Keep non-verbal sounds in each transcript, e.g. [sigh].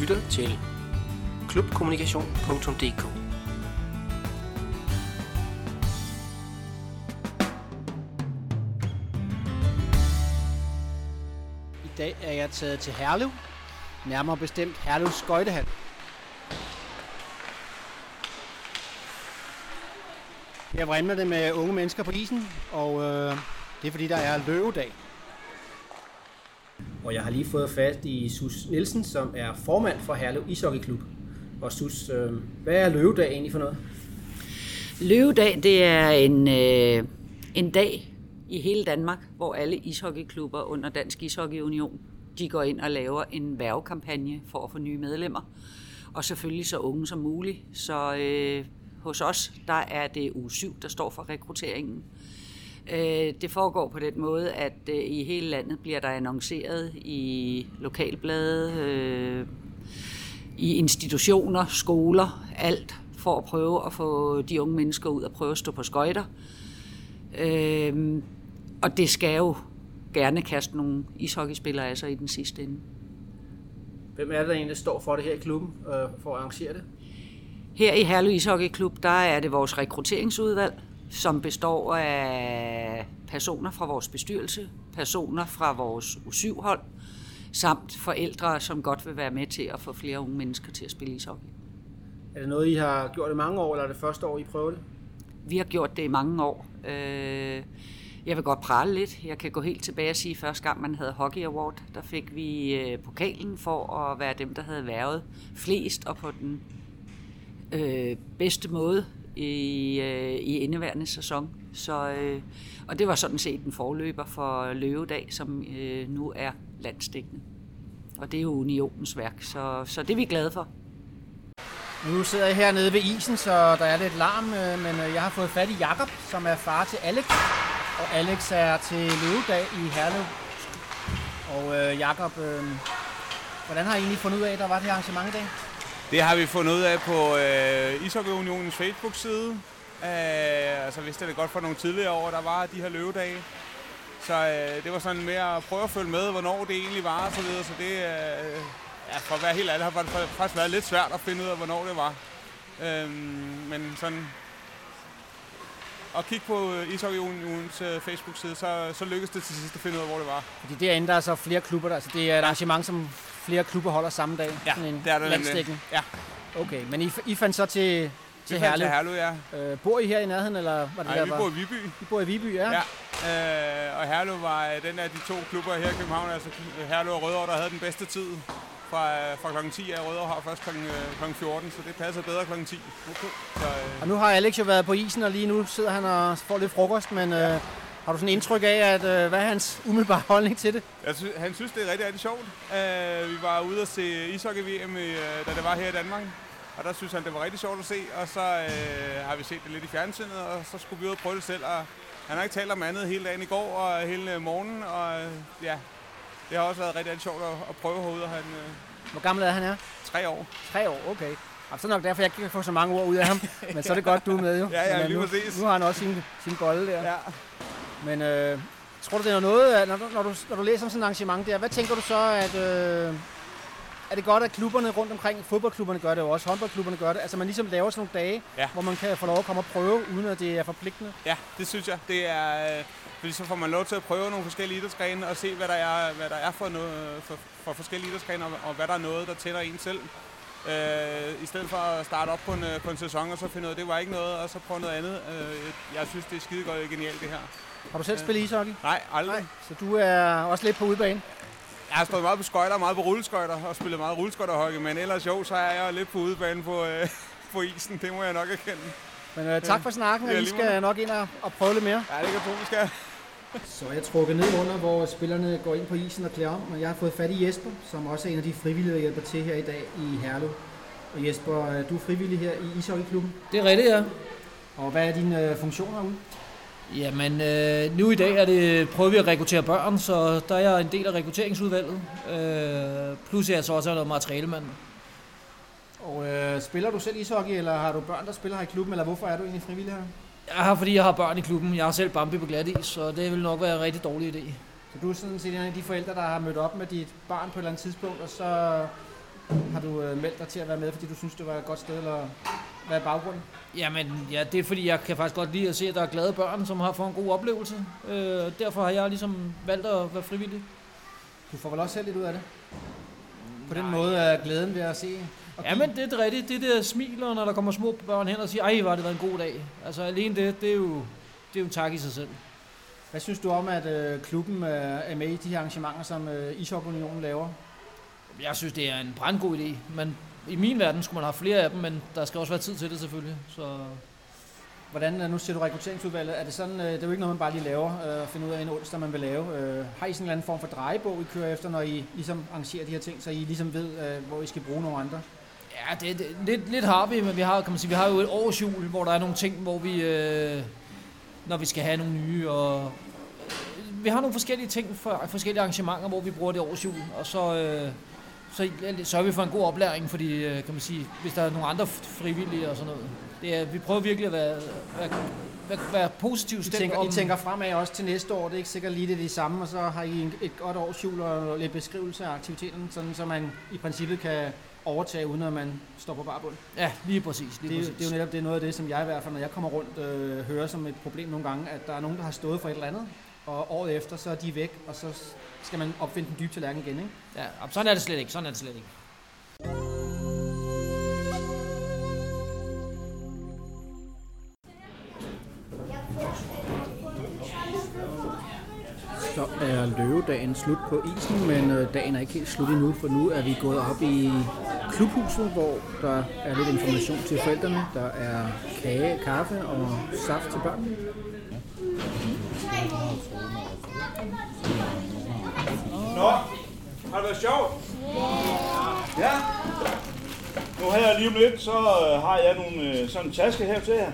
lytter til klubkommunikation.dk. I dag er jeg taget til Herlev, nærmere bestemt Herlev Skøjtehal. Her vrimler det med unge mennesker på isen, og øh, det er fordi, der er løvedag. Og jeg har lige fået fat i Sus Nielsen, som er formand for Herlev Ishockeyklub. Og Sus, øh, hvad er løvedag egentlig for noget? Løvedag, det er en, øh, en dag i hele Danmark, hvor alle ishockeyklubber under Dansk Ishockey Union, de går ind og laver en værvekampagne for at få nye medlemmer. Og selvfølgelig så unge som muligt. Så øh, hos os, der er det u 7, der står for rekrutteringen. Øh, det foregår på den måde, at øh, i hele landet bliver der annonceret i lokalblade, øh, i institutioner, skoler, alt for at prøve at få de unge mennesker ud og prøve at stå på skøjter. Og det skal jo gerne kaste nogle ishockeyspillere sig i den sidste ende. Hvem er det, der egentlig står for det her i klubben, for at arrangere det? Her i Herlev Ishockeyklub, der er det vores rekrutteringsudvalg, som består af personer fra vores bestyrelse, personer fra vores U7-hold, samt forældre, som godt vil være med til at få flere unge mennesker til at spille ishockey. Er det noget, I har gjort i mange år, eller er det første år, I prøver det? Vi har gjort det i mange år. Øh, jeg vil godt prale lidt. Jeg kan gå helt tilbage og sige, at første gang man havde Hockey Award, der fik vi øh, pokalen for at være dem, der havde været flest og på den øh, bedste måde i, øh, i indeværende sæson. Så, øh, og det var sådan set en forløber for Løvedag, som øh, nu er landstækkende. Og det er jo unionens værk, så, så det er vi glade for. Nu sidder jeg hernede ved isen, så der er lidt larm, øh, men øh, jeg har fået fat i Jakob, som er far til Alex. Og Alex er til løvedag i Herlev. Og øh, Jakob, øh, hvordan har I egentlig fundet ud af, at der var det her arrangement i dag? Det har vi fundet ud af på øh, Ishockey Unionens Facebook-side. Øh, altså vidste det godt for nogle tidligere år, der var de her løvedage. Så øh, det var sådan mere at prøve at følge med, hvornår det egentlig var og så videre. Så det, øh, ja, for at være helt ærlig, har det faktisk været lidt svært at finde ud af, hvornår det var. Øh, men sådan at kigge på øh, Ishockey Unionens øh, Facebook-side, så, så lykkedes det til sidst at finde ud af, hvor det var. Fordi derinde der er så altså flere klubber, der, altså det er et arrangement, som flere klubber holder samme dag. Ja, sådan en det er det landstækken. Ja. Okay, men I, I fandt så til, til Herlev. til Herlev, ja. Øh, bor I her i nærheden, eller var det Nej, der vi var? bor i Viby. I bor i Viby, ja. Ja, øh, og Herlev var øh, den af de to klubber her i København, altså Herlev og Rødovre, der havde den bedste tid fra, øh, fra klokken 10 af Rødovre har først øh, klokken 14, så det passer bedre klokken 10. Okay. Så, øh, Og nu har Alex jo været på isen, og lige nu sidder han og får lidt frokost, men øh, har du sådan indtryk af, at øh, hvad er hans umiddelbare [laughs] holdning til det? jeg synes, han synes, det er rigtig, rigtig sjovt. Øh, vi var ude at se ishockey-VM, i, øh, da det var her i Danmark. Og der synes han, det var rigtig sjovt at se, og så øh, har vi set det lidt i fjernsynet, og så skulle vi ud og prøve det selv. Og han har ikke talt om andet hele dagen i går og hele morgenen, og øh, ja, det har også været rigtig, rigtig sjovt at, at prøve herude, og han øh, Hvor gammel er han er? tre år. Tre år, okay. Og så er nok derfor, jeg ikke kan få så mange ord ud af ham. [laughs] Men så er det godt, du er med jo. Ja, ja, lige nu, præcis. Nu har han også sin, sin bolle der. Ja. Men øh, tror du, det er noget, når, du, når, du, når du læser om sådan et arrangement der, hvad tænker du så, at... Øh, er det godt, at klubberne rundt omkring, fodboldklubberne gør det jo også, håndboldklubberne gør det, altså man ligesom laver sådan nogle dage, Ja. hvor man kan få lov at komme og prøve, uden at det er forpligtende? Ja, det synes jeg. Det er, øh, fordi så får man lov til at prøve nogle forskellige idrætsgrene og se, hvad der er, hvad der er for, noget, for, for forskellige idrætsgrene, og, og hvad der er noget, der tænder en selv. Øh, I stedet for at starte op på en, øh, på en sæson, og så finde ud af, det var ikke noget, og så prøve noget andet. Øh, jeg synes, det er skide godt genialt, det her. Har du selv spillet ishockey? Nej, aldrig. Så du er også lidt på udebane? Jeg har stået meget på skøjter, meget på rulleskøjter, og spillet meget rulleskøjterhockey, men ellers jo, så er jeg lidt på udebane på, øh, [laughs] på isen. Det må jeg nok erkende. Men øh, tak for snakken, og Ja, I skal nok ind og, og prøve lidt mere. Ja, det kan tro, vi skal. Så jeg trukket ned under, hvor spillerne går ind på isen og klæder om, og jeg har fået fat i Jesper, som også er en af de frivillige, der hjælper til her i dag i Herlev. Og Jesper, øh, du er frivillig her i ishockeyklubben, Det er rigtigt, ja. og hvad er dine øh, funktioner ude? Jamen, øh, nu i dag er det, prøver vi at rekruttere børn, så der er jeg en del af rekrutteringsudvalget. Øh, plus jeg så også er noget materialemand. Og øh, spiller du selv ishockey, eller har du børn, der spiller her i klubben, eller hvorfor er du egentlig frivillig her? Jeg har, fordi jeg har børn i klubben. Jeg har selv Bambi på glat is, så det vil nok være en rigtig dårlig idé. Så du er sådan set en af de forældre, der har mødt op med dit barn på et eller andet tidspunkt, og så har du øh, meldt dig til at være med, fordi du synes, det var et godt sted, eller hvad er baggrunden? Jamen, ja, det er fordi, jeg kan faktisk godt lide at se, at der er glade børn, som har fået en god oplevelse. Øh, derfor har jeg ligesom valgt at være frivillig. Du får vel også selv lidt ud af det? På den måde er glæden ved at se Ja, men det er rigtigt. Det der smiler, når der kommer små børn hen og siger, ej, var det været en god dag. Altså alene det, det er jo, det er jo en tak i sig selv. Hvad synes du om, at øh, klubben øh, er med i de her arrangementer, som øh, Ishockey Unionen laver? Jeg synes, det er en brandgod idé. Men i min verden skulle man have flere af dem, men der skal også være tid til det selvfølgelig. Så Hvordan, øh, nu ser du rekrutteringsudvalget, er det sådan, øh, det er jo ikke noget, man bare lige laver, øh, at finde ud af en onsdag, man vil lave. Øh, har I sådan en eller anden form for drejebog, I kører efter, når I ligesom arrangerer de her ting, så I ligesom ved, øh, hvor I skal bruge nogle andre? Ja, det, det, lidt, lidt har vi, men vi har, kan man sige, vi har jo et årsjul, hvor der er nogle ting, hvor vi, øh, når vi skal have nogle nye, og øh, vi har nogle forskellige ting for forskellige arrangementer, hvor vi bruger det årsjul, og så, øh, så sørger vi for en god oplæring, fordi, øh, kan man sige, hvis der er nogle andre frivillige og sådan noget. Det er, vi prøver virkelig at være, være, være, være positivt I stemt tænker, om... I tænker fremad også til næste år, det er ikke sikkert lige det, det samme, og så har I et godt årsjul og lidt beskrivelse af aktiviteten, sådan, så man i princippet kan overtage, uden at man står på bare bund. Ja, lige præcis. Lige Det, er, præcis. det er jo netop det er noget af det, som jeg i hvert fald, når jeg kommer rundt, øh, hører som et problem nogle gange, at der er nogen, der har stået for et eller andet, og året efter, så er de væk, og så skal man opfinde den dybe tallerken igen. Ikke? Ja, sådan er det slet ikke. Sådan er det slet ikke. Så er løvedagen slut på isen, men øh, dagen er ikke helt slut endnu, for nu er vi gået op i klubhuset, hvor der er lidt information til forældrene. Der er kage, kaffe og saft til børnene. Nå, har det været sjovt? Ja. Nu her lige om lidt, så øh, har jeg nogle, øh, sådan en taske her til jer.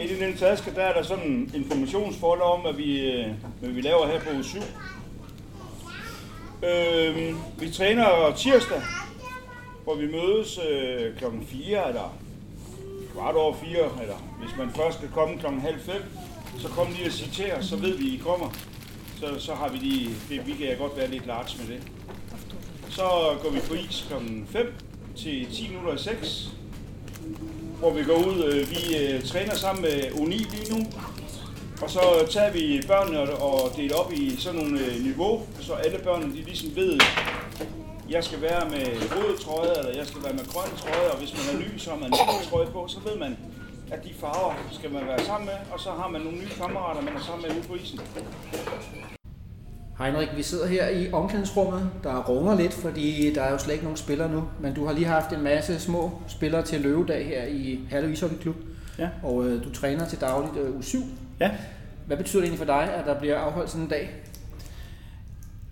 I den taske, der er der sådan en informationsfolder om, hvad vi, øh, hvad vi laver her på uge 7. Øhm, vi træner tirsdag, hvor vi mødes øh, klokken 4 eller kvart over 4, eller hvis man først skal komme klokken halv 5, så kom lige og citere, så ved vi, I kommer. Så, så har vi lige, det, vi kan godt være lidt large med det. Så går vi på is kl. 5 til 10 minutter i 6, hvor vi går ud, øh, vi øh, træner sammen med U9 lige nu, og så tager vi børnene og, deler op i sådan nogle øh, niveau, så alle børnene de ligesom ved, jeg skal være med rød trøje, eller jeg skal være med grøn trøje, og hvis man er ny, så har man en trøje på, så ved man, at de farver skal man være sammen med, og så har man nogle nye kammerater, man er sammen med ude på isen. Hej Henrik, vi sidder her i omklædningsrummet. Der runger lidt, fordi der er jo slet ikke nogen spillere nu. Men du har lige haft en masse små spillere til løvedag her i Herlev Ishockey Klub. Ja. Og øh, du træner til dagligt øh, uge 7. Ja. Hvad betyder det egentlig for dig, at der bliver afholdt sådan en dag?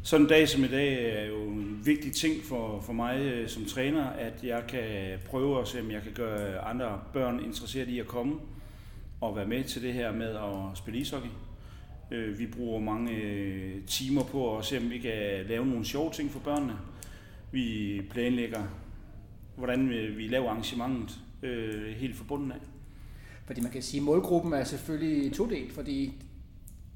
Sådan en dag som i dag er jo en vigtig ting for, for mig øh, som træner, at jeg kan prøve at se, om jeg kan gøre andre børn interesseret i at komme og være med til det her med at spille ishockey. Øh, vi bruger mange øh, timer på at se, om vi kan lave nogle sjove ting for børnene. Vi planlægger, hvordan vi laver arrangementet helt forbundet af. Fordi man kan sige, at målgruppen er selvfølgelig todelt, fordi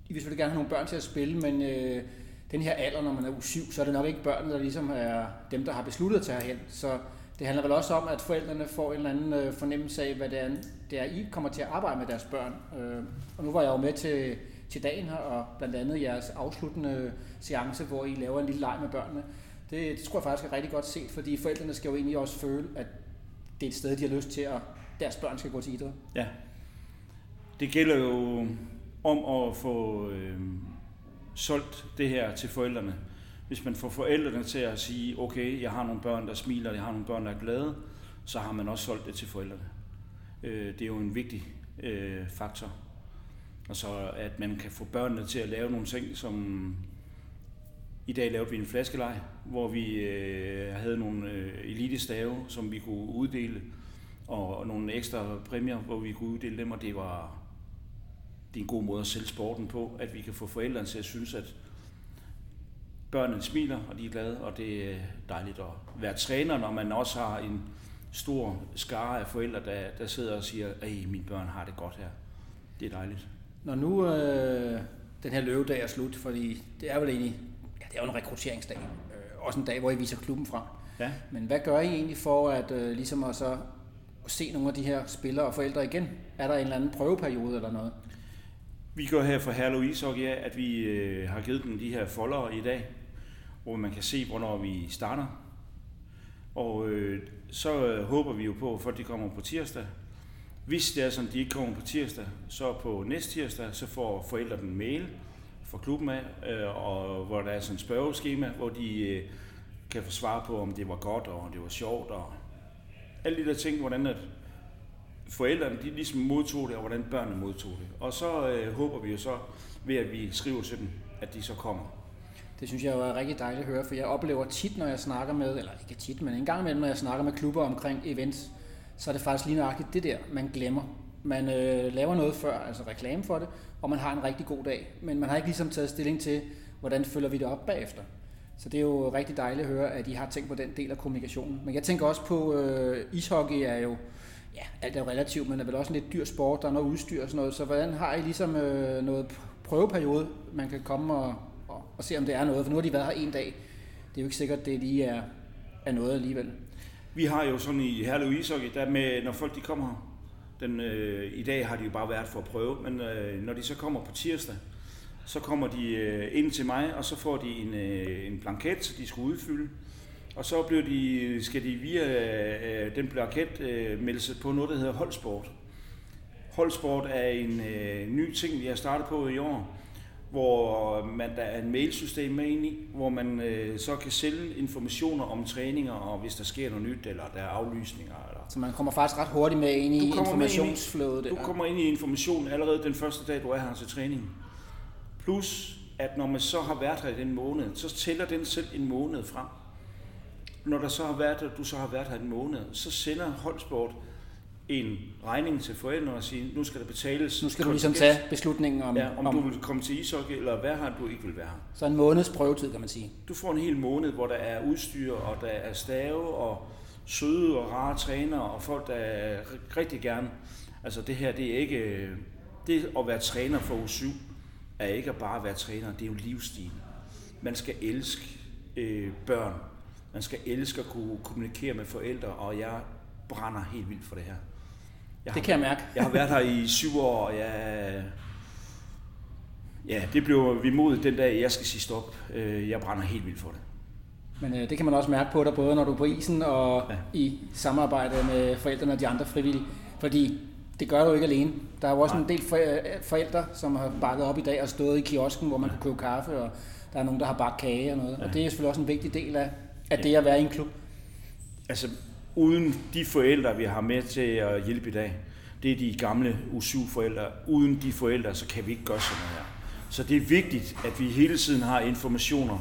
I vil selvfølgelig gerne have nogle børn til at spille, men øh, den her alder, når man er u7, så er det nok ikke børnene, der ligesom er dem, der har besluttet at tage herhen. Så det handler vel også om, at forældrene får en eller anden øh, fornemmelse af, hvad det er, det er, I kommer til at arbejde med deres børn. Øh, og nu var jeg jo med til, til dagen her, og blandt andet jeres afsluttende seance, hvor I laver en lille leg med børnene. Det, det tror jeg faktisk er rigtig godt set, fordi forældrene skal jo egentlig også føle, at det er et sted, de har lyst til, at deres børn skal gå til idræt. Ja. Det gælder jo om at få øh, solgt det her til forældrene. Hvis man får forældrene til at sige, okay, jeg har nogle børn, der smiler, jeg har nogle børn, der er glade, så har man også solgt det til forældrene. Øh, det er jo en vigtig øh, faktor. Og så at man kan få børnene til at lave nogle ting, som i dag lavede vi en flaskeleg, hvor vi øh, havde nogle øh, elitestave, som vi kunne uddele, og nogle ekstra præmier, hvor vi kunne uddele dem, og det var det er en god måde at sælge sporten på, at vi kan få forældrene til at synes, at børnene smiler, og de er glade, og det er dejligt at være træner, når man også har en stor skare af forældre, der, der sidder og siger, at mine børn har det godt her. Det er dejligt. Når nu øh, den her løvedag er slut, fordi det er vel egentlig, ja, det er jo en rekrutteringsdag, øh, også en dag, hvor I viser klubben frem. Ja. Men hvad gør I egentlig for at øh, ligesom at så se nogle af de her spillere og forældre igen? Er der en eller anden prøveperiode eller noget? Vi gør her for Herlev Ishockey ja, at vi øh, har givet dem de her folder i dag, hvor man kan se, hvornår vi starter. Og øh, så øh, håber vi jo på, at folk de kommer på tirsdag. Hvis det er sådan, de ikke kommer på tirsdag, så på næste tirsdag, så får forældrene en mail fra klubben af, øh, og hvor der er sådan et spørgeskema, hvor de øh, kan få svar på, om det var godt, og om det var sjovt, og alle de der ting, hvordan at forældrene de ligesom modtog det, og hvordan børnene modtog det. Og så øh, håber vi jo så, ved at vi skriver til dem, at de så kommer. Det synes jeg jo er rigtig dejligt at høre, for jeg oplever tit, når jeg snakker med, eller ikke tit, men en gang imellem, når jeg snakker med klubber omkring events, så er det faktisk lige nøjagtigt det der, man glemmer. Man øh, laver noget før, altså reklame for det, og man har en rigtig god dag, men man har ikke ligesom taget stilling til, hvordan følger vi det op bagefter. Så det er jo rigtig dejligt at høre, at I har tænkt på den del af kommunikationen. Men jeg tænker også på, øh, ishockey er jo, ja, alt er relativt, men er vel også en lidt dyr sport, der er noget udstyr og sådan noget. Så hvordan har I ligesom øh, noget prøveperiode, man kan komme og, og, og se, om det er noget? For nu har de været her en dag. Det er jo ikke sikkert, at det lige er, er noget alligevel. Vi har jo sådan i Herlev Ishockey, der med, når folk de kommer her, den, øh, i dag har de jo bare været for at prøve, men øh, når de så kommer på tirsdag, så kommer de øh, ind til mig, og så får de en, øh, en blanket, så de skal udfylde. Og så bliver de, skal de via øh, den blanket øh, melde sig på noget, der hedder holdsport. Holdsport er en øh, ny ting, vi har startet på i år, hvor man, der er en mailsystem med ind i, hvor man øh, så kan sælge informationer om træninger, og hvis der sker noget nyt, eller der er aflysninger. Eller Så man kommer faktisk ret hurtigt med ind i informationsflowet. Du kommer ind i information allerede den første dag, du er her til træning. Plus, at når man så har været her i den måned, så tæller den selv en måned frem. Når der så har været, du så har været her en måned, så sender Holdsport en regning til forældrene og siger, nu skal der betales. Nu skal du ligesom tage beslutningen om, Ja, om, om du vil komme til ishockey, eller være her, du ikke vil være her. så en måneds prøvetid, kan man sige. Du får en hel måned, hvor der er udstyr, og der er stave, og søde og rare trænere, og folk, der er ri- rigtig gerne. Altså det her, det er ikke... Det at være træner for U7, er ikke at bare være træner, det er jo en livsstil. Man skal elske øh, børn. Man skal elske at kunne kommunikere med forældre, og jeg brænder helt vildt for det her. Jeg Det kan jeg mærke. jeg har været her i syv år, og jeg... Ja, det blev vi mod den dag, jeg skal sige stop. Øh, Jeg brænder helt vildt for det. Men øh, det kan man også mærke på dig, både når du er på isen og Ja. ja. i samarbejde med forældrene og de andre frivillige. Fordi det gør du ikke alene. Der er jo også Nej. en del for- forældre, som har bakket op i dag og stået i kiosken, hvor man kan købe kaffe, og der er nogen, der har bagt kage og noget. Og det er selvfølgelig også en vigtig del af, af det at være i en klub. Altså, uden de forældre, vi har med til at hjælpe i dag, det er de gamle U7-forældre. Uden de forældre, så kan vi ikke gøre sådan her. Så det er vigtigt, at vi hele tiden har informationer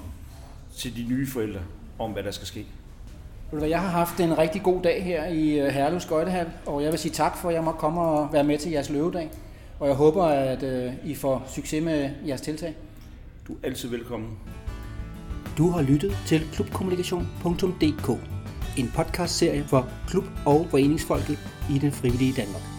til de nye forældre om, hvad der skal ske. Jeg har haft en rigtig god dag her i øh, Herlev Skøjtehal, og jeg vil sige tak for, at jeg må komme og være med til jeres løvedag. Og jeg håber, at øh, I får succes med jeres tiltag. Du er altid velkommen. Du har lyttet til klubkommunikation.dk, en podcastserie for klub- og foreningsfolket i den frivillige Danmark.